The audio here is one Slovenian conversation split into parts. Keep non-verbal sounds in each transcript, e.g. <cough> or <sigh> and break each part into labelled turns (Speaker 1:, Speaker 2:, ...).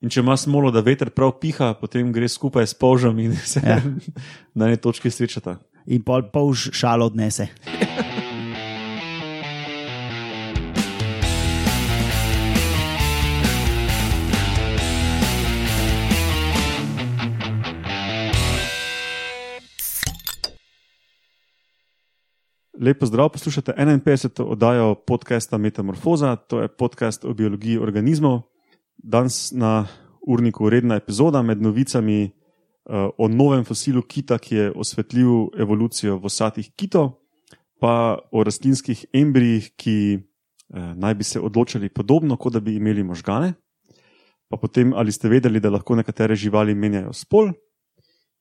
Speaker 1: In če ima smolo, da veter prav piha, potem gre skupaj s polžom in se ja. <laughs> na eni točki srečata.
Speaker 2: In pol polž šalo odnese.
Speaker 1: Lepo zdrav, poslušate 51. oddajo podcasta Metamorfoza, to je podcast o biologiji organizmov. Danes na urniku redna epizoda med novicami uh, o novem fosilu kita, ki je osvetlil evolucijo vosatih kitov, pa o rastlinskih embrijih, ki uh, naj bi se odločili podobno, kot da bi imeli možgane. Pa potem, ali ste vedeli, da lahko nekatere živali menjajo spol,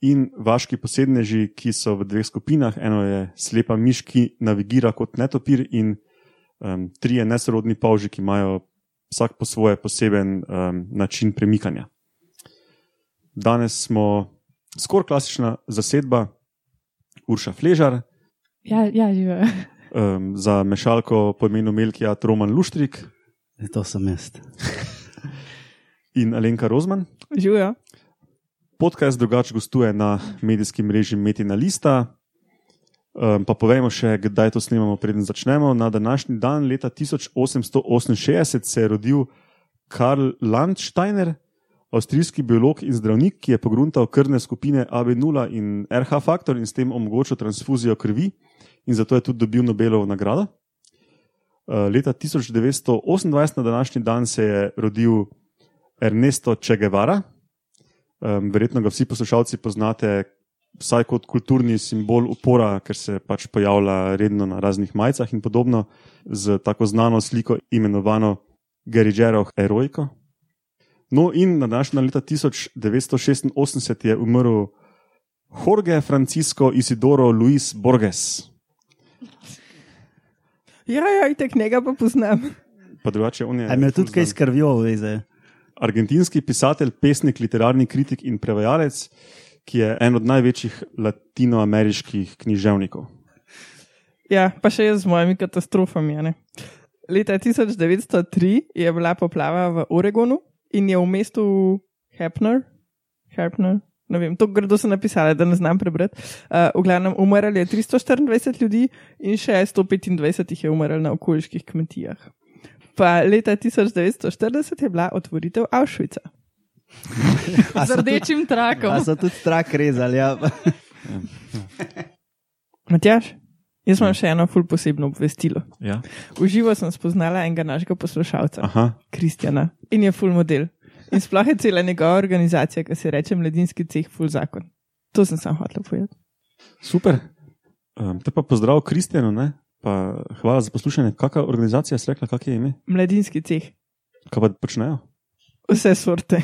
Speaker 1: in vaški posedneži, ki so v dveh skupinah. Eno je slepa miš, ki navigira kot netopir, in um, trije nesrodni pavži, ki imajo vsak po svoje poseben um, način premikanja. Danes smo skoraj klasična zasedba, Urša Fležar.
Speaker 3: Ja, ja živijo.
Speaker 1: Um, za mešalko po imenu Melkija Roman Luštrik.
Speaker 2: To sem jaz.
Speaker 1: In Alenka Rozman.
Speaker 3: Živijo.
Speaker 1: Podcast drugače gostuje na medijskem mreži Metina Lista. Um, pa povejmo še, kdaj to snemamo, preden začnemo. Na današnji dan, leta 1868, se je rodil Karl Landsteiner, avstrijski biolog in zdravnik, ki je pogruntal krvne skupine AB0 in RH faktor in s tem omogočil transfuzijo krvi, in zato je tudi dobil Nobelovo nagrado. Uh, leta 1928, na današnji dan, se je rodil Ernesto Che Guevara, Um, verjetno ga vsi poslušalci poznate, vsaj kot kulturni simbol upora, ker se pač pojavlja redno na raznih majicah in podobno, z tako znano sliko imenovano Gerigero Heroiko. No, in na današnjo leto 1986 je umrl Jorge Francisco Isidoro Luis Borges.
Speaker 3: Ja, ja, tek njega pa poznam.
Speaker 1: Pa drugače, on je.
Speaker 2: Ali me tudi kaj skrbijo, veze?
Speaker 1: argentinski pisatelj, pesnik, literarni kritik in prevajalec, ki je en od največjih latinoameriških književnikov.
Speaker 3: Ja, pa še jaz z mojimi katastrofami. Ne? Leta 1903 je bila poplava v Oregonu in je v mestu Hepner, Hepner ne vem, to grdo so napisali, da ne znam prebrati. Uh, v glavnem, umrli je 324 ljudi in še 125 jih je umrlo na okoliških kmetijah pa leta 1940 je bila otvoritev Avšvica. Z rdečim trakom.
Speaker 2: Pa so tudi trak rezali. Ja.
Speaker 3: Matjaš, jaz imam še eno ful posebno obvestilo.
Speaker 1: Ja.
Speaker 3: V živo sem spoznala enega našega poslušalca, Kristjana, in je ful model. In sploh je cela njegova organizacija, ki se reče Mladinski ceh ful zakon. To sem sam hotel povedati.
Speaker 1: Super. Um, te pa pozdrav Kristjanu, Pa hvala za poslušanje. Kakšna organizacija je rekla, kak je ime?
Speaker 3: Mladinski ceh.
Speaker 1: Kaj pa počnejo?
Speaker 3: Vse sorte.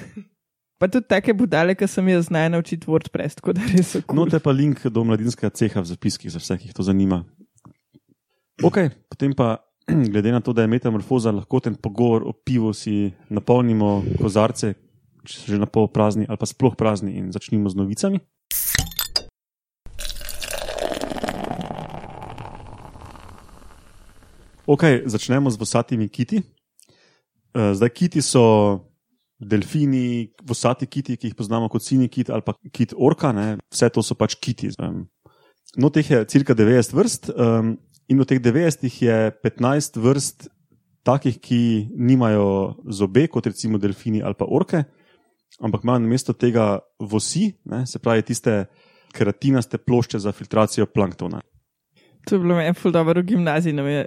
Speaker 3: Pa tudi take budale, ki sem jaz znal naučiti WordPress, tako da res so. Cool.
Speaker 1: No, te pa link do mladinskega ceha v zapiskih za vse, ki jih to zanima. Ok, potem pa, <clears throat> glede na to, da je metamorfoza lahko ten pogovor o pivu, si napolnimo kozarce, če so že na pol prazni ali pa sploh prazni in začnimo z novicami. Ok, začnemo z vsatimi kiti. Uh, zdaj, kiti so delfini, vsati kiti, ki jih poznamo kot sini kit ali pa kit orka, ne? vse to so pač kiti. No, teh je cirka 90 vrst um, in od teh 90 je 15 vrst takih, ki nimajo zobe, kot recimo delfini ali pa orke, ampak imajo na mesto tega vosi, ne? se pravi tiste keratinaste plošče za filtracijo planktona.
Speaker 3: To je bilo meni ful dobro v gimnaziji, nam je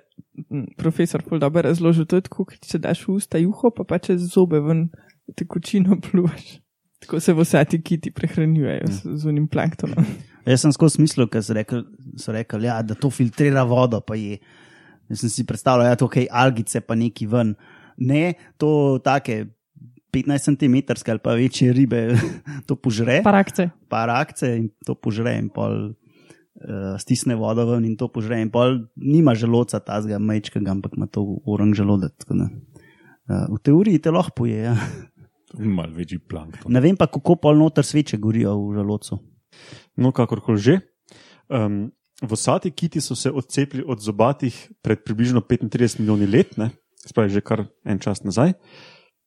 Speaker 3: profesor ful dobro razložil, to je tako, če daš v usta juho, pa pa če zobe ven tekočino pluvaš. Tako se vsati kiti prehranjujejo z, z unim planktonom.
Speaker 2: Jaz sem skozi smisel, ker so rekli, so rekli ja, da to filtrira vodo, pa je. Jaz sem si predstavljal, da ja, je to kaj algice, pa neki ven. Ne, to take 15 cm ali pa večje ribe, <laughs> to požre.
Speaker 3: Parakce.
Speaker 2: Parakce in to požre in pol uh, stisne vodo ven in to požre. In pol nima želodca, ta zga majčkega, ampak ima to uran želodec. Uh, v teoriji te lahko poje. Ja.
Speaker 1: Mal večji plank.
Speaker 2: Ne vem pa, kako pol noter sveče gorijo v želodcu.
Speaker 1: No, kakorkoli že. Um, Vsati kiti so se odcepili od zobatih pred približno 35 milijoni let, spravi že kar en čas nazaj.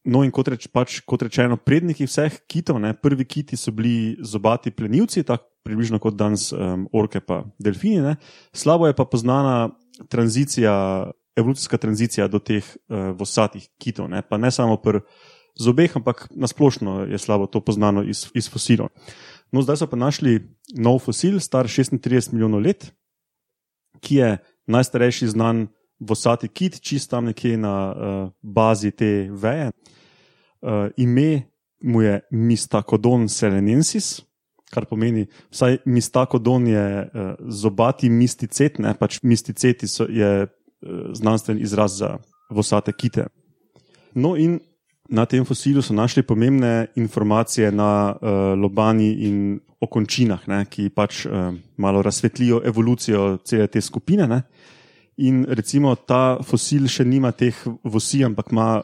Speaker 1: No, in kot, reč, pač, kot rečeno, predniki vseh kitov, ne, prvi kiti so bili zobati plenilci, tako približno kot danes um, orke pa delfini. Ne. Slabo je pa poznana tranzicija, evolucijska tranzicija do teh uh, vosatih kitov. Ne, pa ne samo pri zobeh, ampak nasplošno je slabo to poznano iz, iz fosilov. No, zdaj so pa našli nov fosil, star 36 milijonov let, ki je najstarejši znan vosati kit, čist tam nekje na uh, bazi te veje. Uh, ime mu je Mistakodon selenensis, kar pomeni, vsaj Mistakodon je uh, zobati misticet, ne pač misticeti so, je uh, znanstven izraz za vosate kite. No, in na tem fosilu so našli pomembne informacije na uh, lobani in o končinah, ne, ki pač uh, malo razsvetlijo evolucijo cele te skupine. Ne. In recimo ta fosil še nima teh vosi, ampak ima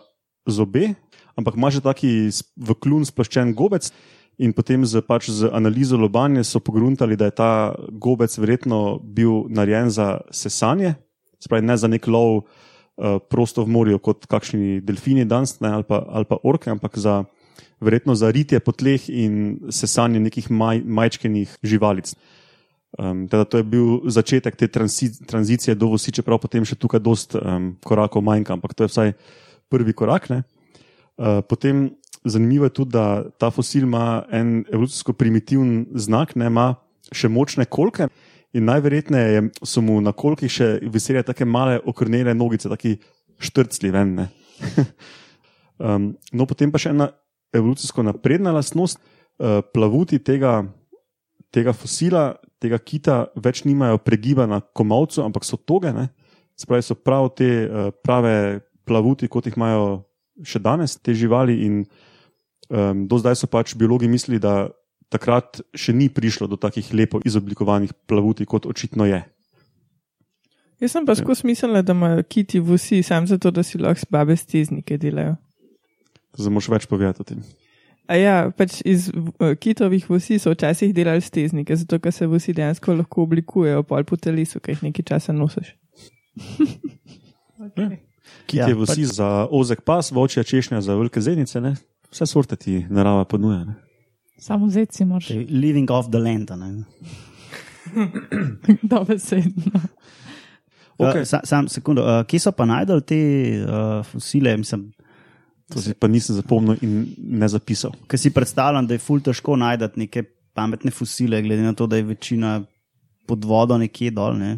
Speaker 1: zobe, ampak ima že taki v klun sploščen gobec. In potem z, pač z analizo lobanje so pogruntali, da je ta gobec verjetno bil narejen za sesanje, spravi ne za nek lov uh, prosto v morju, kot kakšni delfini danes ali, ali pa orke, ampak za, verjetno za ritje po tleh in sesanje nekih maj, majčkenih živalic. Um, teda to je bil začetek te transi, tranzicije do vosi, čeprav potem še tukaj dosta um, korakov manjka, ampak to je vsaj prvi korak. Ne? Eh, potem zanimivo je tudi, da ta fosil ima en evolucijsko primitiven znak, ne ima še močne kolke. In najverjetneje so mu na kolkih še veselje tako male okrnjene nogice, tako štrcli ven. um, <laughs> no, potem pa še ena evolucijsko napredna lastnost. Uh, plavuti tega, tega fosila, tega kita, več nimajo pregiba na komovcu, ampak so toge. Spravi so prav te uh, prave plavuti, kot jih imajo še danes te živali. In, um, do zdaj so pač biologi mislili, da takrat še ni prišlo do takih lepo izoblikovanih plavuti, kot očitno je.
Speaker 3: Jaz sem pa ja. skozi mislila, da imajo kiti vsi, sam zato, da si lahko babe steznike delajo.
Speaker 1: Zdaj moš več povedati o tem.
Speaker 3: A ja, pač iz kitovih vsi so včasih delali steznike, zato ker se vsi dejansko lahko oblikujejo pol po telesu, ki jih nekaj časa nosiš. <laughs>
Speaker 1: okay. Kit ja, je vsi pač... za ozek pas, vočja češnja za velike zenice, ne? vse sorte ti narava ponuja. Ne?
Speaker 4: Samo zeci moraš.
Speaker 2: Living off the land.
Speaker 4: Se je.
Speaker 2: Okay. Uh, sam sekundo, uh, kje so pa najdel te uh, fosile? Mislim,
Speaker 1: to si pa nisem zapomnil in ne zapisal.
Speaker 2: Ker si predstavljam, da je ful težko najti neke pametne fosile, glede na to, da je večina pod vodo nekje dol. Ne?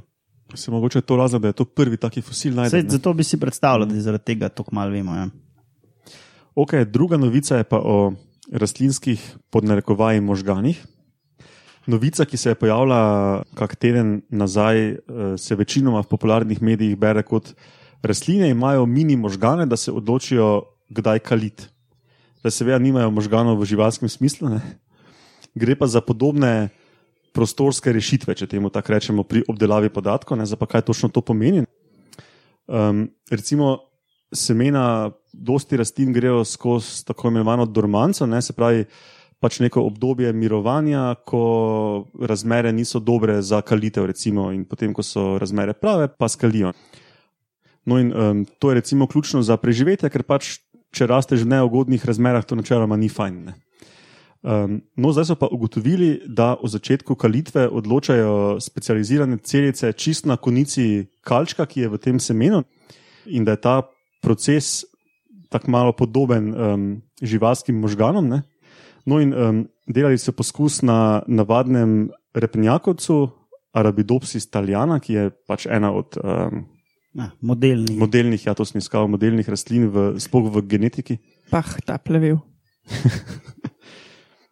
Speaker 1: Se mogoče to razlog, da je to prvi taki fosil najden.
Speaker 2: Zato bi si predstavljal, da je zaradi tega tako malo vemo. Ja.
Speaker 1: Okay, druga novica je pa o rastlinskih podnarekovaji možganih. Novica, ki se je pojavila kak teden nazaj, eh, se večinoma v popularnih medijih bere kot rastline imajo mini možgane, da se odločijo, kdaj kaliti. Da seveda nimajo možganov v živalskem smislu, ne? gre pa za podobne prostorske rešitve, če temu tako rečemo, pri obdelavi podatkov, ne za pa kaj točno to pomeni. Um, recimo, semena, dosti rastlin grejo skozi tako imenovano dormanco, ne, se pravi, pač neko obdobje mirovanja, ko razmere niso dobre za kalitev, recimo, in potem, ko so razmere prave, pa skalijo. No, in um, to je recimo ključno za preživetje, ker pač, če rasteš v neugodnih razmerah, to načeloma ni fajn. Ne. Um, no, zdaj so pa ugotovili, da o začetku kalitve odločajo specializirane celice čist na konici kalčka, ki je v tem semenu, in da je ta proces tako malo podoben um, živalskim možganom. Ne? No, in um, delali so poskus na navadnem repnjakovcu, Arabidopsis Taljana, ki je pač ena od um,
Speaker 2: ja, modelnih.
Speaker 1: modelnih, ja, to sem iskal, modelnih rastlin, sploh v genetiki.
Speaker 3: Pah, ta plevil. <laughs>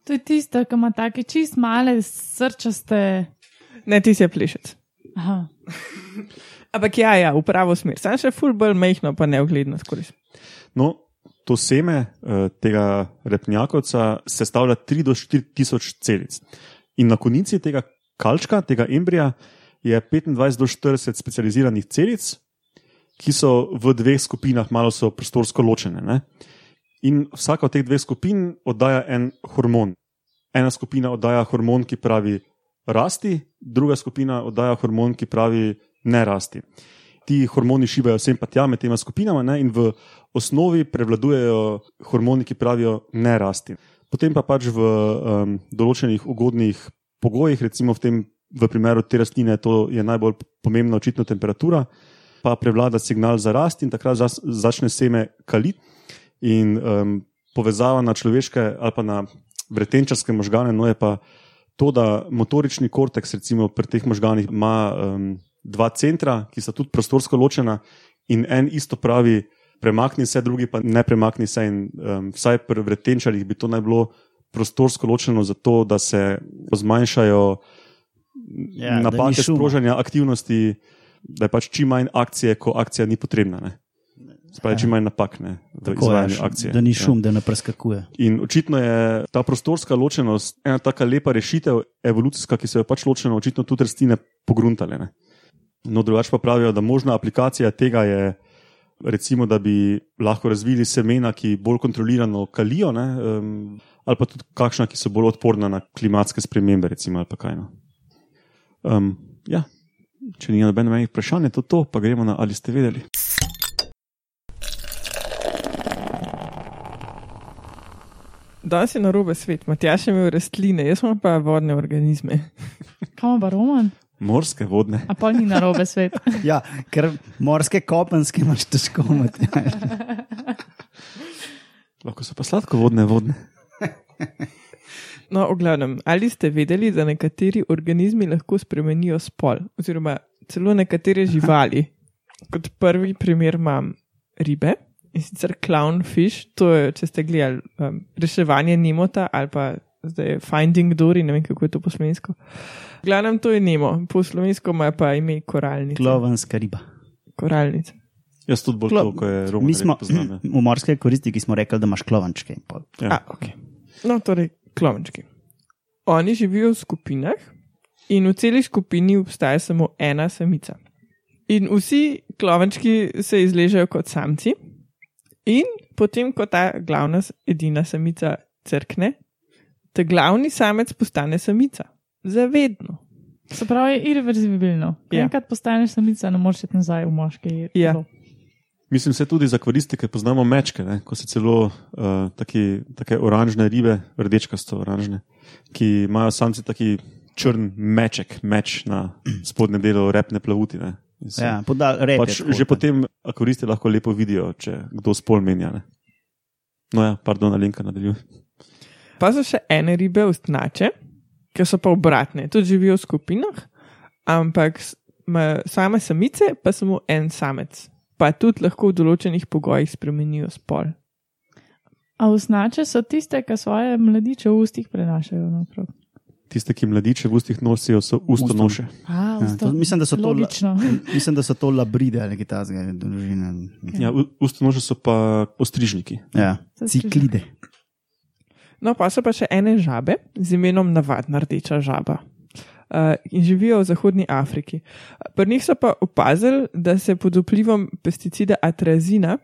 Speaker 4: To je tisto, ki ima tako čist male srčaste.
Speaker 3: Ne, ti si je plišec. <laughs> Ampak ja, ja, v pravo smer. Sam še ful bolj mehko, pa ne ogledno skoraj.
Speaker 1: No, to seme uh, tega repnjakovca sestavlja 3 do 4 tisoč celic. In na konici tega kalčka, tega embrija, je 25 do 40 specializiranih celic, ki so v dveh skupinah, malo so prostorsko ločene. Ne? In vsaka od teh dveh skupin oddaja en hormon. Ena skupina oddaja hormon, ki pravi rasti, druga skupina oddaja hormon, ki pravi ne rasti. ti hormoni šivajo sem pa tja med tema skupinama ne, in v osnovi prevladujejo hormoni, ki pravijo ne rasti. Potem pa pač v um, določenih ugodnih pogojih, recimo v, tem, v primeru te rastline, to je najbolj pomembna očitno temperatura, pa prevlada signal za rast in takrat zas- začne seme kaliti. In um, povezava na človeške ali pa na vretenčarske možgane, no je pa to, da motorični korteks, recimo pri teh možganih, ima um, dva centra, ki sta tudi prostorsko ločena, in en isto pravi, premakni se, drugi pa ne premakni se. In, um, vsaj pri vretenčarjih bi to naj bilo prostorsko ločeno, zato da se zmanjšajo
Speaker 2: Ja, da ni
Speaker 1: napake sprožanja aktivnosti, da je pač čim manj akcije, ko akcija ni potrebna. Ne? Spravi, čim manj napak ne, v
Speaker 2: je,
Speaker 1: izvajanju
Speaker 2: š-
Speaker 1: akcije.
Speaker 2: da ni
Speaker 1: Ja.
Speaker 2: šum, da ne preskakuje.
Speaker 1: In očitno je ta prostorska ločenost ena tako lepa rešitev, evolucijska, ki so jo pač ločeno, očitno tudi rastline pogruntale. Ne. No, drugače pa pravijo, da možna aplikacija tega je, recimo, da bi lahko razvili semena, ki bolj kontrolirano kalijo, ne, um, ali pa tudi kakšna, ki so bolj odporna na klimatske spremembe, recimo, ali pa kaj. No. Um, ja. Če ni nobenih vprašanj, je to to, pa gremo na ali ste vedeli.
Speaker 3: Danes je na robe svet, Matjaš je imel rastline, jaz imam pa vodne organizme.
Speaker 4: Kam pa Roman?
Speaker 1: Morske vodne.
Speaker 4: A pa ni na robe svet.
Speaker 2: Ja, ker morske kopenske imaš težko imeti.
Speaker 1: Lahko so pa sladkovodne vodne.
Speaker 3: No, v glavnem, ali ste vedeli, da nekateri organizmi lahko spremenijo spol, oziroma celo nekatere živali? Kot prvi primer imam ribe in sicer clownfish, to je, če ste gledali, um, reševanje Nemota ali pa zdaj Finding Dory, ne vem kako je to po slovensko. V glavnem to je Nemo, po slovensko ima pa ime koralnica.
Speaker 2: Klovenska riba.
Speaker 3: Koralnica.
Speaker 1: Jaz tudi bolj
Speaker 2: Klo-
Speaker 1: to, ko je Roman.
Speaker 2: Mi smo
Speaker 1: ja. <clears throat>
Speaker 2: v morske koristi, ki smo rekli, da imaš klovančke.
Speaker 1: Ja.
Speaker 3: A, okay. No, torej, klovenčki. Oni živijo v skupinah in v celi skupini obstaja samo ena samica. In vsi klovenčki se izležejo kot samci, in potem, ko ta glavna edina samica crkne, ta glavni samec postane samica. Zavedno.
Speaker 4: Se pravi, irreverzibilno. Ko
Speaker 3: Ja.
Speaker 4: Enkrat postaneš samica, ne moreš iti nazaj v moški.
Speaker 3: Ja.
Speaker 4: telo.
Speaker 1: Mislim, se tudi za kvaristike poznamo mečke, ne? ko so celo uh, taki, take oranžne ribe, rdečkasto oranžne, ki imajo samci taki črn meček, meč na spodnjem delu repne plavuti. ne. Se
Speaker 2: Ja, podal, rep,
Speaker 1: pač že potem akvaristi lahko lepo vidijo, če kdo spol menja. Ne? No ja, pardon, Alenka nadaljuje.
Speaker 3: Pa so še ene ribe, ustnače, ki so pa obratne, tudi živijo v skupinah, ampak same samice pa samo en samec. Pa tudi lahko v določenih pogojih spremenijo spol.
Speaker 4: A usnače so tiste, ki svoje mladiče v ustih prenašajo naokrog.
Speaker 1: Tiste, ki mladiče v ustih nosijo, so ustonoše.
Speaker 4: A,
Speaker 2: Ja,
Speaker 4: usta-
Speaker 2: to- mislim, da so to la-
Speaker 4: Logično. <laughs>
Speaker 2: Mislim, da so to labride ali kaj takega, družine.
Speaker 1: Ja, u- ustonoše so pa ostrižniki.
Speaker 2: Ja, ciklide.
Speaker 3: No, pa so pa še ene žabe z imenom navadna rdeča žaba. Uh, in živijo v Zahodnji Afriki. Pri njih so pa opazili, da se pod vplivom pesticida atrazina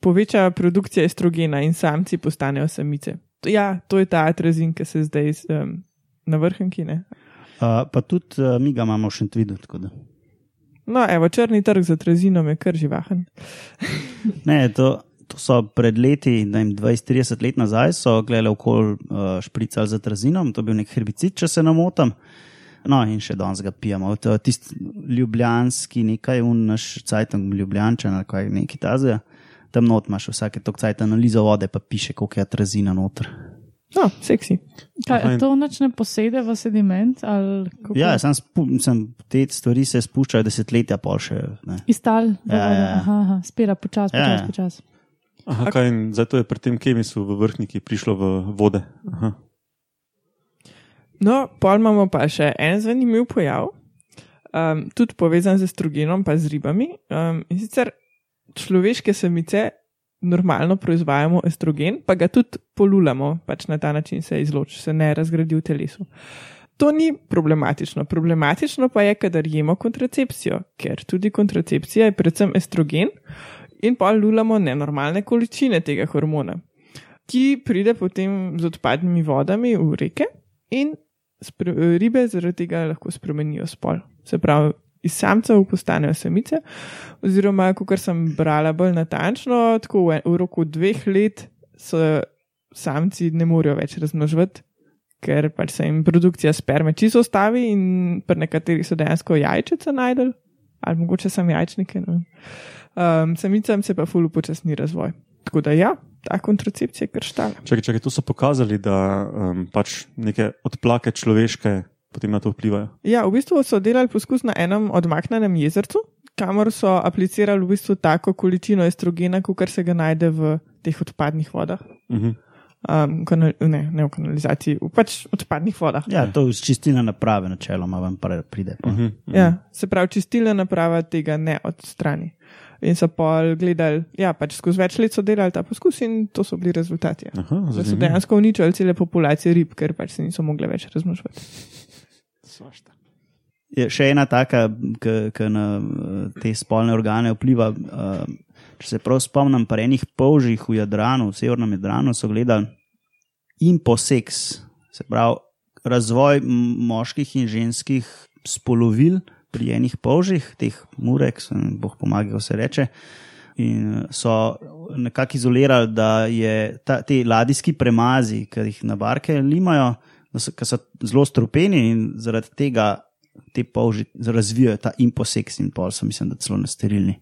Speaker 3: poveča produkcija estrogena in samci postanejo samice. Ja, to je ta atrazin, ki se zdaj um, na vrhunki. ne.
Speaker 2: Uh, pa tudi uh, mi ga imamo še videti. tako da.
Speaker 3: No, evo, črni trg z atrazinom je kar živahen.
Speaker 2: Ne, to, to so pred leti, ne vem, 20-30 let nazaj, so gledali okoli uh, špricali z atrazinom, to je bil nek herbicid, če se ne motim. No, in še danes ga pijemo. Tisti ljubljanski, nekaj, un naš cajtang, ljubljančan ali kaj neki tazija. Tam not imaš vsake tok cajt analizo vode, pa piše, koliko je atrazina noter.
Speaker 3: No, seksi.
Speaker 4: Kaj,
Speaker 1: Aha,
Speaker 4: to noč ne posede v sediment?
Speaker 2: Ja, sem, spu, sem te stvari se spuščajo desetletja, pol še. Ne.
Speaker 4: Iztal,
Speaker 2: Ja, ja, ja.
Speaker 4: aha, spira počasi,
Speaker 2: Ja,
Speaker 4: počasi,
Speaker 2: ja.
Speaker 4: počasi.
Speaker 1: Aha, kaj, zato je pri tem kemisu v vrhniki prišlo v vode. Aha.
Speaker 3: No, pol imamo pa še en zanimiv pojav, um, tudi povezan z estrogenom, pa z ribami. Um, in sicer človeške samice normalno proizvajamo estrogen, pa ga tudi polulamo, pač na ta način se izloči, se ne razgradi v telesu. To ni problematično. Problematično pa je, kadar jemo kontracepcijo, ker tudi kontracepcija je predvsem estrogen in pa lulamo nenormalne količine tega hormona, ki pride potem z odpadnimi vodami v reke in ribe zaradi tega lahko spremenijo spol. Se pravi, iz samcev postanejo samice. Oziroma, kot sem brala bolj natančno, tako v, v roku dveh let se samci ne morejo več razmnoževati, ker pač se jim produkcija sperme čisto ustavi in pri nekaterih so dejansko jajčice najdel, ali mogoče samo jajčnike. ne. Um, samicam se pa ful upočasni razvoj. Tako da ja, ta kontracepcija je krštala.
Speaker 1: Čakaj, čakaj, tu so pokazali, da um, pač neke odplake človeške potem na to vplivajo.
Speaker 3: Ja, v bistvu so delali poskus na enem odmaknjenem jezercu, kamor so aplicirali v bistvu tako količino estrogena, kot se ga najde v teh odpadnih vodah.
Speaker 1: Mhm.
Speaker 3: Um, kanal, ne, ne v kanalizaciji, v pač odpadnih vodah.
Speaker 2: Ja, to je čistilna naprava, načeloma vam pride. pa.
Speaker 1: Mhm.
Speaker 3: Ja, se pravi, čistilna naprava tega ne odstrani. In so pol gledali, ja, pač skozi več let so delali ta poskus in to so bili rezultati. Ja.
Speaker 1: Aha,
Speaker 3: Da so dejansko uničili cele populacije rib, ker pač se niso mogli več razmnoževati.
Speaker 1: Svašta.
Speaker 2: Je še ena taka, ki na eh, te spolne organe vpliva. eh, Če se prav spomnim, pa enih polžih v Jadranu, v severnem Jadranu, so gledali imposeks, se pravi razvoj moških in ženskih spolovil pri enih polžih, teh murek, boh pomaga, kako se reče. In so nekako izolirali, da je ta, te ladijski premazi, ki jih na barke so, ki so zelo strupeni in zaradi tega te polži razvijajo ta imposeks in pol so, mislim, da celo nesterilni.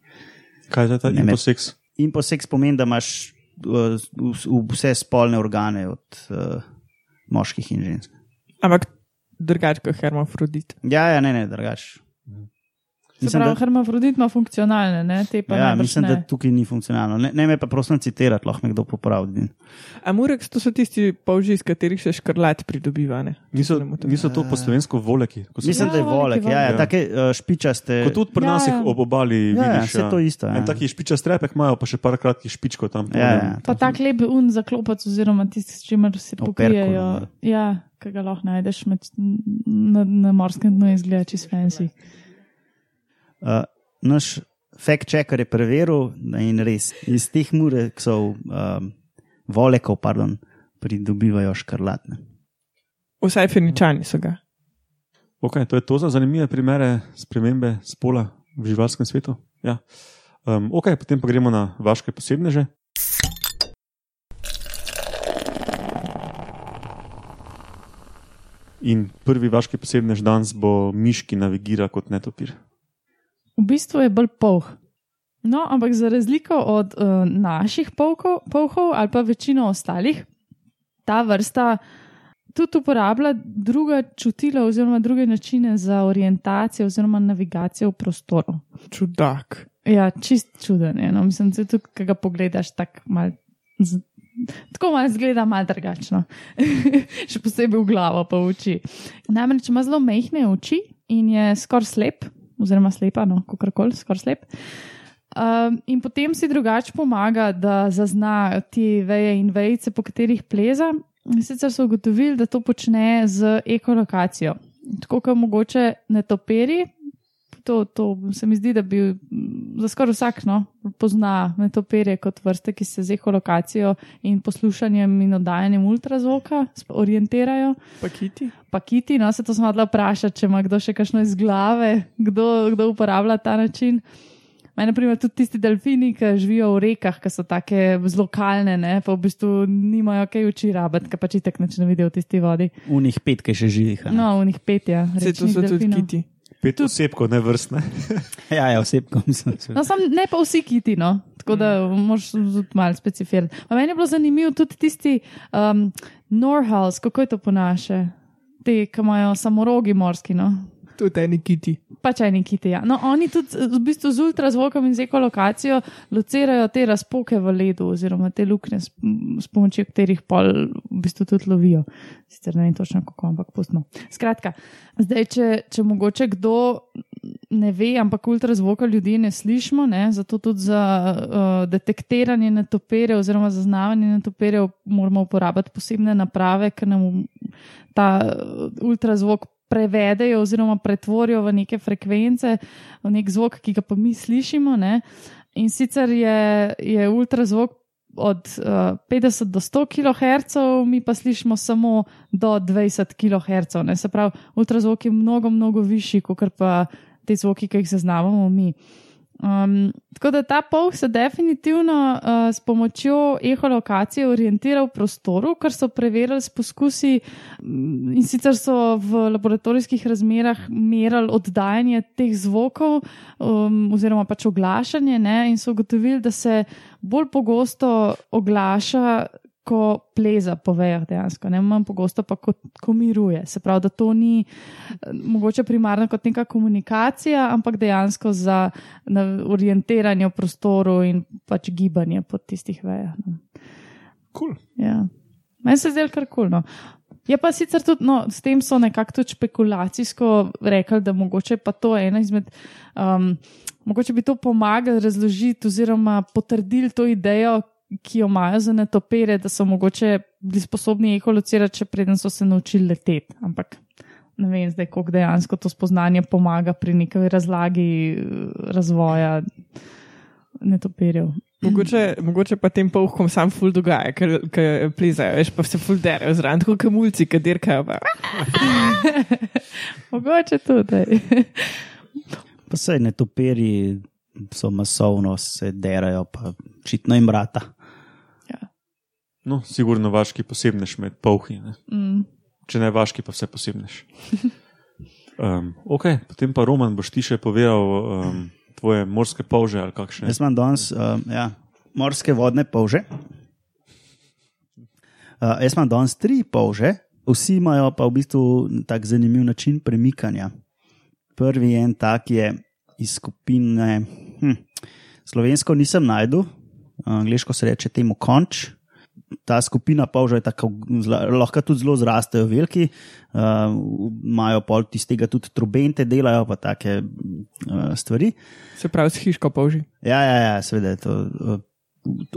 Speaker 1: Kaj je ta
Speaker 2: Ne,
Speaker 1: imposeks?
Speaker 2: Imposeks pomeni, da imaš uh, vse spolne organe od uh, moških in žensk.
Speaker 3: Ampak drugače kot hermafrodit.
Speaker 2: Ja, ja, ne, ne, drugače.
Speaker 4: Se
Speaker 2: Mislim,
Speaker 4: pravi,
Speaker 2: da-
Speaker 4: hermafrodit ima funkcionalne, ne? te pa
Speaker 2: Ja, mislim,
Speaker 4: ne.
Speaker 2: da tukaj ni funkcionalno. Ne, ne me pa prosim citirati, lahko me kdo popravi.
Speaker 3: Amureks to so tisti polži, iz katerih se škrlat pridobiva. Ne?
Speaker 1: Niso, niso to po slovensko voleki.
Speaker 2: Mislim,
Speaker 4: Ja,
Speaker 2: da je
Speaker 4: volek je
Speaker 2: volek, ja, ja, take uh, špičaste.
Speaker 1: Kot tudi pri
Speaker 4: Ja,
Speaker 1: nas jih
Speaker 4: ja.
Speaker 1: ob obali
Speaker 2: Ja, ja,
Speaker 1: vidiš.
Speaker 2: saj to isto, ja.
Speaker 1: En taki špičast trepek imajo, pa še par kratkih špičkov tam.
Speaker 2: Ja, ja,
Speaker 4: Pa tak lep un zaklopac, oziroma tisti, s čimer se pokrijejo. Ja, ki ga lahko najdeš med, na, na morskem dnu, izgleda čist fancy.
Speaker 2: Uh, naš fact-checker je preveril in res iz teh mureksov, um, volekov, pardon, pridobivajo škrlatne.
Speaker 3: Vsaj feničani so ga.
Speaker 1: Okay, to je to za zanimive primere spremembe spola v živalskem svetu. Ja. Um, ok, potem pa gremo na vaše posebneže. In prvi vaški posebnež danes bo miš, ki navigira kot netopir.
Speaker 4: V bistvu je bolj polh. No, ampak za razliko od uh, naših polkov, polhov ali pa večino ostalih, ta vrsta tudi uporablja druga čutila oziroma druge načine za orientacijo oziroma navigacijo v prostoru.
Speaker 3: Čudak.
Speaker 4: Ja, čist čuden je. No. Mislim, da tudi, ki ga pogledaš, tako mal. Z... Tako malo zgleda, malo drugačno. <laughs> Še posebej v glavo, pa v oči. Namreč ima zelo mehke oči in je skoraj slep, oziroma slepa, no, kako koli, skoraj slep. Um, in potem si drugače pomaga, da zazna te veje in vejice, po katerih pleza. In Sicer so ugotovili, da to počne z ekolokacijo. Tako kot mogoče netoperi, to, to se mi zdi, da bi za skoraj vsak no, pozna netoperje kot vrste, ki se z ekolokacijo in poslušanjem in oddajanjem ultrazvoka orientirajo.
Speaker 3: Pakiti.
Speaker 4: Pakiti, no se to smo odla vprašati, če ima kdo še kakšno iz glave, kdo, kdo uporablja ta način. Mene, naprimer, tudi tisti delfini, ki živijo v rekah, ki so tako zelo lokalne, ne, pa v bistvu nimajo kaj oči rabiti, ki pač neč ne vidijo v tisti vodi.
Speaker 2: Unih pet, ki še ne?
Speaker 4: No, v njih pet, ja.
Speaker 3: Vse to so tudi
Speaker 4: delfinov.
Speaker 3: kiti.
Speaker 1: Pet osebkov, ne vrstne. <laughs>
Speaker 2: Ja, ja, osebko mislim.
Speaker 4: No, sam ne pa vsi kiti, no. tako da moraš tudi malo. Pa Meni je bilo zanimivo tudi tisti um, Norhals, kako je to po naše, te, ki imajo samorogi morski. No.
Speaker 3: Tudi eni kiti.
Speaker 4: Pač eni kiti. Ja. No, oni tudi v bistvu z ultrazvokom in z ekolokacijo locirajo te razpoke v ledu, oziroma te luknje, s, s pomočjo katerih pol v bistvu tudi lovijo. Sicer ne vem točno kako, ampak pustimo. Skratka, zdaj, če, če mogoče kdo ne ve, ampak ultrazvoka ljudi ne slišimo, ne, zato tudi za uh, detektiranje netoperjev oziroma zaznavanje netoperjev moramo uporabljati posebne naprave, ki nam ta uh, ultrazvok prevedejo oziroma pretvorijo v neke frekvence, v nek zvok, ki ga pa mi slišimo. Ne? In sicer je, je ultrazvok od uh, 50 do 100 kHz, mi pa slišimo samo do 20 kHz. Ne? Se pravi, ultrazvok je mnogo, mnogo višji, kot pa te zvoki, ki jih zaznavamo mi. Um, tako da ta polh se definitivno uh, s pomočjo eholokacije orientira v prostoru, kar so preverili s poskusi mm, in sicer so v laboratorijskih razmerah merali oddajanje teh zvokov um, oziroma pač oglašanje ne, in so ugotovili, da se bolj pogosto oglaša ko pleza po vejah, dejansko, ne manj pogosto pa kot ko miruje. Se pravi, da to ni eh, mogoče primarno kot neka komunikacija, ampak dejansko za orientiranje v prostoru in pač gibanje po tistih vejah. No.
Speaker 1: Cool.
Speaker 4: Ja. Meni se zdi kar kulno. Je pa sicer tudi, no, s tem so nekako tudi špekulacijsko rekli, da mogoče pa to ena izmed. Um, Mogoče bi to pomagalo razložiti oziroma potrditi to idejo, ki jo imajo za netopere, da so mogoče bili sposobni ekolocirati, če preden so se naučili leteti. Ampak ne vem, zdaj, kako dejansko to spoznanje pomaga pri neki razlagi eh, razvoja netoperjev.
Speaker 3: Mogoče, mogoče pa tem povhom sam ful dogaja, ker plezajo, veš pa se ful derajo zraven, kot kamulci, ki dirkajo. <laughs>
Speaker 4: mogoče tudi.
Speaker 2: pa se netoperi so masovno, se derajo, pa čitno jim brata.
Speaker 1: No, sigurno vaški posebnež med polhi. Ne? Mm. Če ne vaški, pa vse posebnež. <laughs> Um, ok, potem pa Roman boš ti še povedal um, tvoje morske polže ali kakšne.
Speaker 2: Jaz imam danes um, ja, morske vodne polže. Uh, jaz imam danes tri polže, vsi imajo pa v bistvu tak zanimiv način premikanja. Prvi en tak je iz skupine, hm, slovensko nisem najdel, angliško se reče temu konč ta skupina polžaj tako lahko tudi zelo zrastejo, veliki, uh, imajo pol tistega tudi trubente, delajo pa take uh, stvari.
Speaker 3: Se pravi, s hiško polži.
Speaker 2: Ja, ja, ja seveda je to. Uh,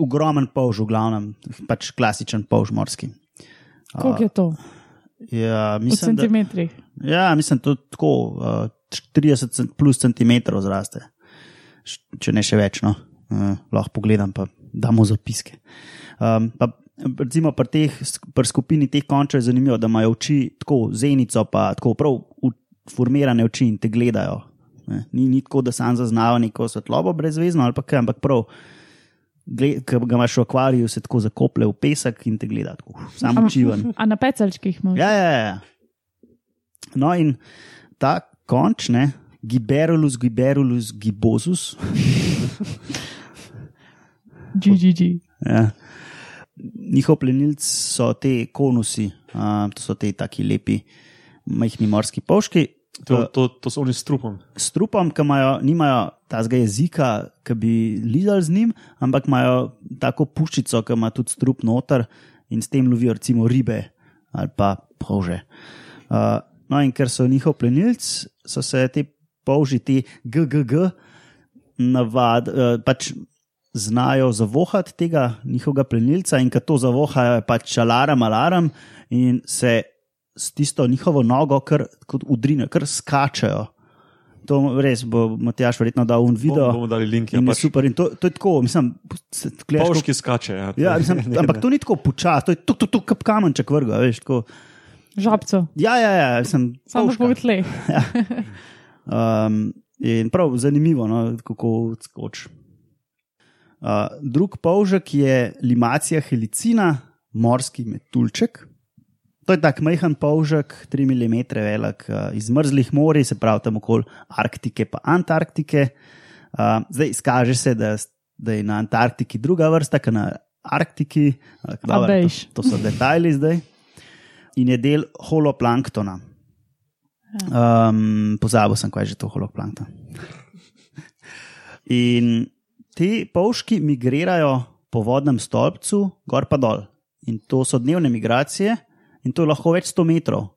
Speaker 2: Ogromen polž, v glavnem, pač klasičen polž morski.
Speaker 4: Kako je to?
Speaker 2: Ja, mislim,
Speaker 4: v centimetrih.
Speaker 2: Da, ja, mislim, da tako uh, 30 plus centimetrov zraste, če ne še več. No. Uh, lahko pogledam, pa damo zapiske. Um, pa, recimo pri, teh, pri skupini teh končev je zanimivo, da imajo oči tako zenico, pa tako prav formirane oči in te gledajo. Ne? Ni, ni tako, da sam zaznava neko svetlobo brezvezno ali pa kaj, ampak prav. Ki ga imaš v akvariju, se tako zakoplje v pesek in te gleda, tako samo čiven.
Speaker 4: A na pecelčkih imaš?
Speaker 2: Ja, ja, ja. No, in ta konč, ne, giberulus, giberulus, gibosus.
Speaker 4: GGG.
Speaker 2: Ja njihov plenilc so te konusi, uh, to so te taki lepi, majhni morski poški.
Speaker 1: To, to, to so oni s trupom.
Speaker 2: S trupom, ki imajo, nimajo tazga jezika, ki bi lizali z njim, ampak imajo tako puščico, ki ima tudi strup noter in s tem lovijo recimo ribe ali pa polže. Uh, no, in ker so njihov plenilc, so se te polži, te GGG, navad, uh, pač znajo zavohati tega njihovega plenilca in ko to zavohajo, je pač alarm, alarm in se s tisto njihovo nogo, kar udrine, kar skačajo. To res bo Matjaš verjetno dal v video.
Speaker 1: Bomo, bomo dali link. Ja,
Speaker 2: pač. Super in to, to je tako, mislim.
Speaker 1: Poški skače, ja.
Speaker 2: ja mislim, <laughs> ampak to ni tako počas, to je tu, tu, tu, kap kamenček vrga, veš, tako.
Speaker 4: Žabco.
Speaker 2: Ja, ja, ja, sem.
Speaker 4: Samo po tle. <laughs> ja.
Speaker 2: um, in prav zanimivo, no, kako skoči drug polžek je limacija helicina, morski metulček. To je tak majhen polžek, 3 mm velik, uh, iz mrzlih morij, se pravi tam okoli Arktike in Antarktike. Uh, zdaj izkaže se, da, da je na Antarktiki druga vrsta, kot na Arktiki. Uh, dober, to, to so detajli zdaj. In je del holoplanktona. Um, Pozabil sem, kaj je že to holoplankton. In ti polški migrirajo po vodnem stolpcu, gor pa dol. In to so dnevne migracije, in to je lahko več sto metrov.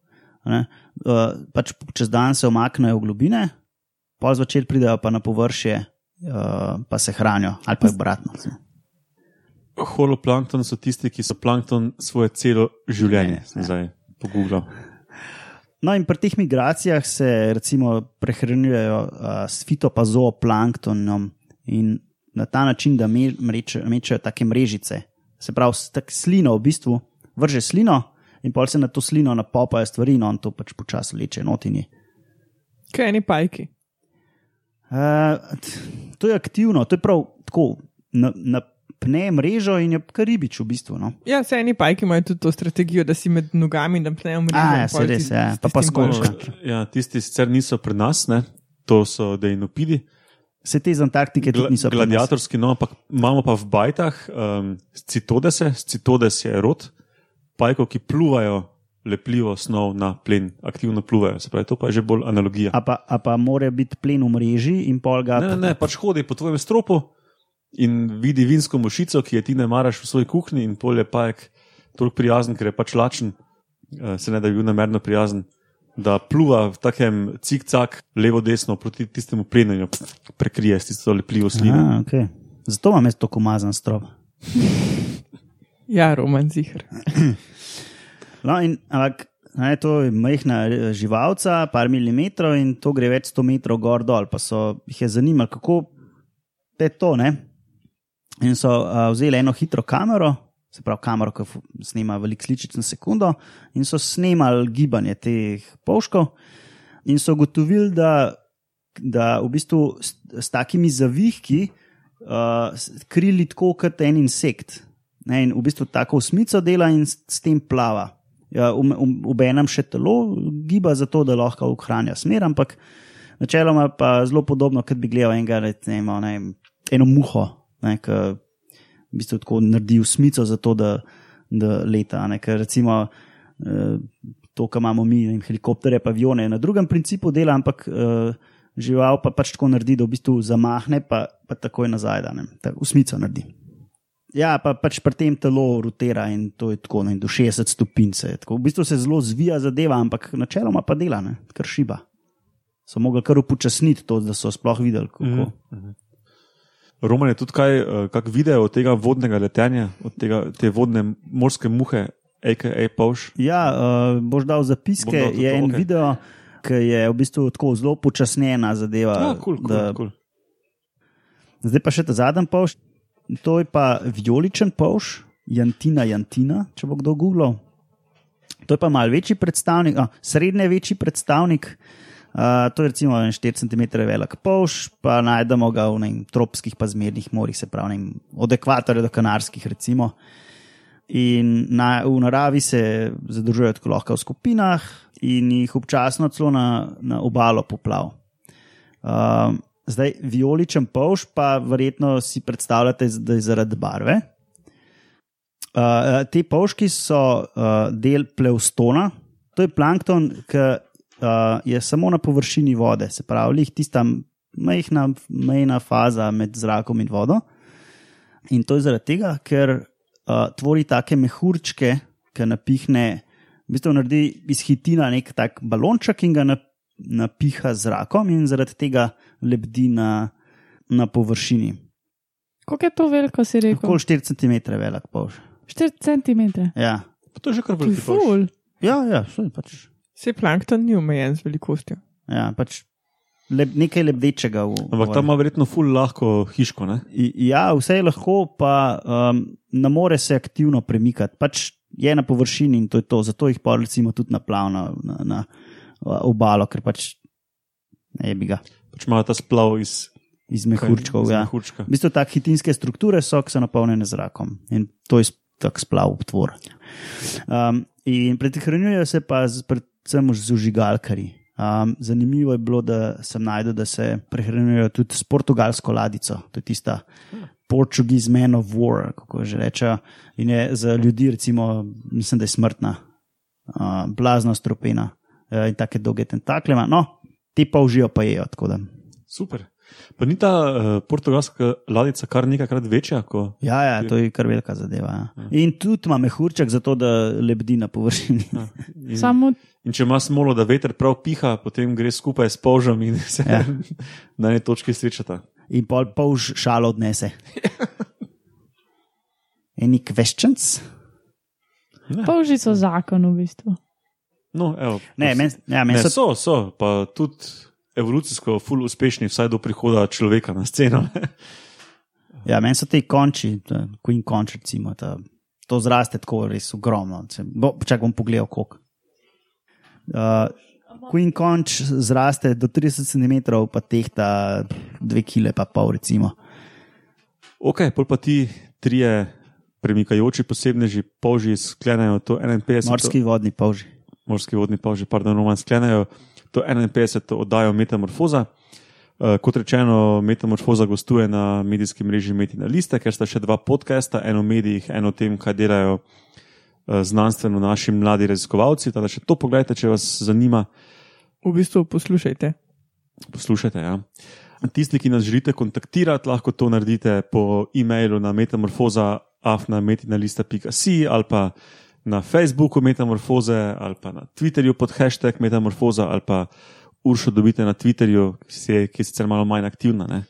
Speaker 2: Uh, pač čez dan se omaknejo v globine, pol zvečer pridejo pa na površje, uh, pa se hranijo, ali pa obratno.
Speaker 1: Holoplankton so tisti, ki so plankton svoje celo življenje, ja. zdaj pogubljal.
Speaker 2: No, in pri teh migracijah se recimo prehranjujejo uh, s fitopazooplanktonom in na ta način, da mečejo take mrežice. Se pravi, tak slino v bistvu vrže slino in pol se na to slino napopajo stvari, no in to pač počasi leče notini.
Speaker 3: Kaj ni pajki?
Speaker 2: Uh, to je aktivno, to je prav tako. Napne mrežo in je kar ribič v bistvu. No.
Speaker 3: Ja, vse eni pajki imajo tudi to strategijo, da si med nogami napnejo mrežo.
Speaker 2: A,
Speaker 3: in
Speaker 2: ja, se res, ja. Pa pa
Speaker 3: bolj-
Speaker 1: Ja, tisti sicer niso pri nas, ne? to so dejnopidi.
Speaker 2: Vse te iz Antarktike tudi niso pri nas.
Speaker 1: gladiatorski, no, ampak imamo pa v bajtah um, citodese, citodes je rod, pajkov, ki pluvajo lepljivo snov na plen, aktivno pluvajo. Se pravi, to pa je že bolj analogija.
Speaker 2: A pa, a pa mora biti plen v mreži in pol ga.
Speaker 1: Ne, ne, ne, pač hodi po tvojem stropu in vidi vinsko mušico, ki je ti ne maraš v svoji kuhinji, in pol je pajek toliko prijazen, ker je pač lačen, eh, se ne da bi bil namerno prijazen. Da pluva v takem cik-cak, levo-desno proti tistemu jo prekrije s tisto lepljivo slino.
Speaker 2: A, okay. Zato imam jaz tako umazan strop. <laughs>
Speaker 3: Ja, roman zihar. <clears throat>
Speaker 2: No, in, ampak ne, to je majhna eh, živalca, par milimetrov in to gre več sto metrov gor dol. Pa so jih je zanimalo, kako je to. Ne? In so uh, vzeli eno hitro kamero, se pravi kamero, ki snema velik sličic na sekundo, in so snemali gibanje teh poškov, in so ugotovili, da, da v bistvu s, s takimi zavihki uh, krili tako kot en insekt. Ne, in v bistvu tako osmico dela in s, s tem plava. Ja, Obenem še telo giba za to, da lahko ohranja smer, ampak načeloma pa zelo podobno, kot bi gledal enega, ne, vem, eno muho, ne, ki v bistvu tako naredi usmico za to, da, da leta. Ne, ker recimo eh, to, kar imamo mi, ne vem, helikopterje, pa avione, na drugem principu dela, ampak eh, žival pa pač tako naredi, da v bistvu zamahne, pa, pa takoj nazaj, da ne, ta usmico naredi. Ja, pa pač pri tem telo rotira in to je tako, ne, do 60 stopinj se je. Tako, v bistvu se zelo zvija zadeva, ampak načeloma pa dela, ne, kar šiba. So mogli kar upočasniti to, da so sploh videli, kako.
Speaker 1: Mhm. Roman je tudi kaj, eh, kak video od tega vodnega letenja, od tega, te vodne morske muhe, a.k.a. Pavš.
Speaker 2: Ja, uh, boš dal zapiske,
Speaker 1: Bom dal
Speaker 2: je
Speaker 1: to,
Speaker 2: en okay. video, ki je v bistvu tako zelo počasnjena zadeva.
Speaker 1: Ja, kul, kul,
Speaker 2: da-
Speaker 1: kul.
Speaker 2: Zdaj pa še ta zadnji polš, to je pa vijoličen polš, Jantina Jantina, če bo kdo googlal. To je pa mal večji predstavnik, a, srednje večji predstavnik. Uh, to je recimo en 4 cm velik polš, pa najdemo ga v nevim, tropskih pa zmernih morjih, se pravi nevim, od ekvatorja do kanarskih. Recimo. In na, v naravi se zadržujejo tako lahko v skupinah in jih občasno celo na, na obalo poplav. Um, zdaj, vijoličen polž, pa verjetno si predstavljate, da je zaradi barve. Uh, te polžki so uh, del pleustona, to je plankton, ki uh, je samo na površini vode, se pravi, tista majhna, mejna faza med zrakom in vodo. In to je zaradi tega, ker uh, tvori take mehurčke, ki napihne, v bistvu naredi iz hitina nek tak balonček in ga nap- napiha z zrakom, in zaradi tega lebdi na, na površini.
Speaker 4: Koliko je to veliko, si rekel?
Speaker 2: Okoli 4 cm velik polž.
Speaker 4: 4 cm.
Speaker 2: Ja,
Speaker 1: Pa to je že kar
Speaker 4: je
Speaker 1: veliko.
Speaker 2: Ja, ja saj pač.
Speaker 3: Vse plankton ni omejen z velikostjo.
Speaker 2: Ja, pač leb, nekaj lebdečega. V,
Speaker 1: Ampak tam ima verjetno ful lahko hiško. Ne?
Speaker 2: Ja, vse je lahko, pa um, ne more se aktivno premikati. Pač je na površini in to je to. Zato jih pa recimo tudi naplav na, na, na obalo, ker pač ne bi ga
Speaker 1: Pač ima ta splav iz,
Speaker 2: iz mehurčkov.
Speaker 1: iz
Speaker 2: Ja.
Speaker 1: mehurčka.
Speaker 2: V bistvu tako hitinske strukture so, ki so napolnjene z zrakom in to je tak splav, tvor. Um, in prehranjujejo se pa z, predvsem z užigalkari. Um, zanimivo je bilo, da sem najdel, da se prehranjujejo tudi s portugalsko ladico, to je tista Portuguese man of war, kako že rečejo. In je za ljudi, recimo, mislim, da je smrtna, uh, blazna stropena uh, in take dolge tentakle. No, te pa užijo, pa jejo. tako.
Speaker 1: Super. Pa ni ta uh, portugalska ladica kar nekajkrat večja? Ko...
Speaker 2: Ja, ja, to je kar velika zadeva. Ja. In tudi ima mehurček, zato da lebdi na površini.
Speaker 1: Ja. <laughs> In,
Speaker 4: Samo
Speaker 1: in če ima smolo, da veter prav piha, potem gre skupaj s polžom in <laughs> se
Speaker 2: Ja.
Speaker 1: ja. na eni točki srečata.
Speaker 2: In pol polž šalo odnese. Any questions?
Speaker 1: Ne,
Speaker 4: polži so zakon v bistvu.
Speaker 1: no, evo,
Speaker 2: Ne, men, ja, men
Speaker 1: ne,
Speaker 2: so,
Speaker 1: so, so, pa tudi evolucijsko ful uspešni, vsaj do prihoda človeka na sceno. <laughs>
Speaker 2: ja, men so te konči, Queen konč, recimo. Ta, to zraste tako res ogromno. Bo, čak bom pogledal, koliko. Uh, Queen Conch zraste do 30 cm, pa tehta 2 kg, pa pol recimo.
Speaker 1: Ok, pol pa ti trije premikajoči posebneži polži sklenejo to 51.
Speaker 2: Morski vodni polži.
Speaker 1: morski vodni polži, pardon, roman sklenejo to 51. oddajo Metamorfoza. Uh, kot rečeno, Metamorfoza gostuje na medijskem mreži Metina Lista, ker sta še dva podcasta, eno o medijih, eno o tem, kaj delajo uh, znanstveno naši mladi raziskovalci. Teda še to pogledajte, če vas zanima,
Speaker 3: V bistvu poslušajte.
Speaker 1: poslušajte. Ja. Tisti, ki nas želite kontaktirati, lahko to naredite po e-mailu na metamorfoza.afnametinalista.si ali pa na Facebooku Metamorfoze ali pa na Twitterju pod hashtag Metamorfoza ali pa Uršo dobite na Twitterju, ki je, ki je sicer malo manj aktivna, ne?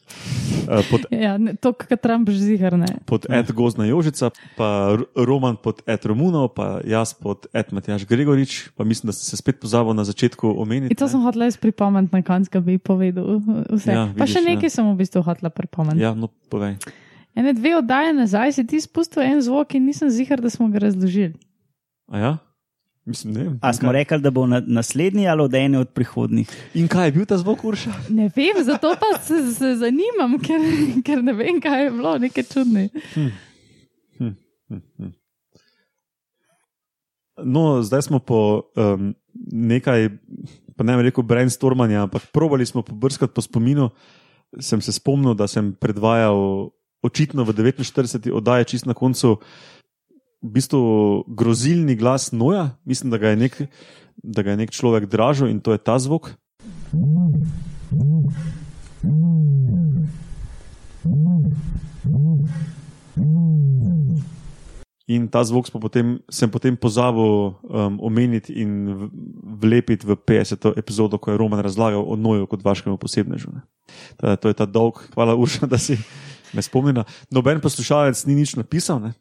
Speaker 1: Eh, pod,
Speaker 4: Ja, ne, to, kar Trump že zigar ne.
Speaker 1: pod Ed Gozna Jožica, pa Roman pod Ed Romunov, pa jaz pod Ed Matjaš Gregorič, pa mislim, da ste se spet pozabili na začetku omeniti.
Speaker 4: In to
Speaker 1: ne.
Speaker 4: sem hotela jaz pripomniti na konc, da bi povedal vse.
Speaker 1: Ja,
Speaker 4: Ja, pa
Speaker 1: vidiš,
Speaker 4: še
Speaker 1: ja.
Speaker 4: nekaj sem v bistvu hotela pripomniti. Ja.
Speaker 1: Ja, no, povej.
Speaker 4: Ene dve oddaje nazaj si ti spustil en zvok in nisem zihar, da smo ga razložili.
Speaker 1: A ja? Mislim, ne.
Speaker 2: A smo rekli, da bo na, naslednji ali od ene od prihodnih?
Speaker 1: In kaj je bil ta zvok, Urša?
Speaker 4: Ne vem, zato pa se, se zanimam, ker, ker ne vem, kaj je bilo, nekaj čudni.
Speaker 1: No, zdaj smo po um, nekaj, pa ne vem, rekel brainstormanja, ampak probali smo pobrskati po spominu. Sem se spomnil, da sem predvajal očitno v 49. oddaji, čist na koncu, v bistvu grozilni glas Noja. Mislim, da ga je nek, da ga je nek človek dražil in to je ta zvok. In ta zvok potem, sem potem pozabil um, omeniti in vlepiti v 50. epizodo, ko je Roman razlagal o Noju kot vašemu posebnežu. ne. Teda, to je ta dolg, hvala Urša, da si me spomnila. Noben poslušalec ni nič napisal, ne?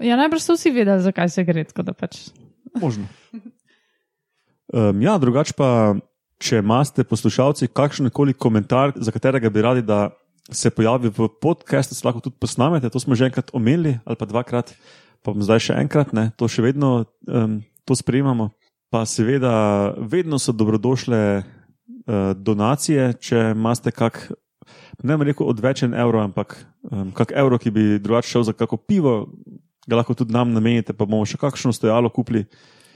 Speaker 4: Ja, najbrž so vsi vedeli, zakaj se gre, tako da pač.
Speaker 1: možno. Um, ja, drugače pa, če imate poslušalci kakšen koli komentar, za katerega bi radi, da se pojavi v podkastu, se lahko tudi posnamete. To smo že enkrat omenili, ali pa dvakrat, pa bom zdaj še enkrat, ne, to še vedno um, to sprejemamo. Pa seveda, vedno so dobrodošle uh, donacije, če imate kak. Ne bom rekel odvečen evro, ampak um, kak evro, ki bi drugače šel za kako pivo, ga lahko tudi nam namenite, pa bomo še kakšno stojalo kupili.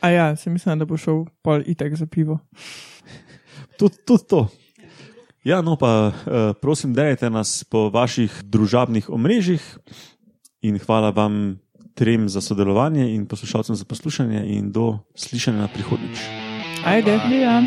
Speaker 3: A ja, sem mislila, da bo šel pol itek za pivo. <laughs>
Speaker 1: Tudi, tudi to. Ja, no pa uh, prosim, dejte nas po vaših družabnih omrežjih in hvala vam trem za sodelovanje in poslušalcem za poslušanje in do slišanja prihodnjič.
Speaker 3: Ajde.
Speaker 4: Ja.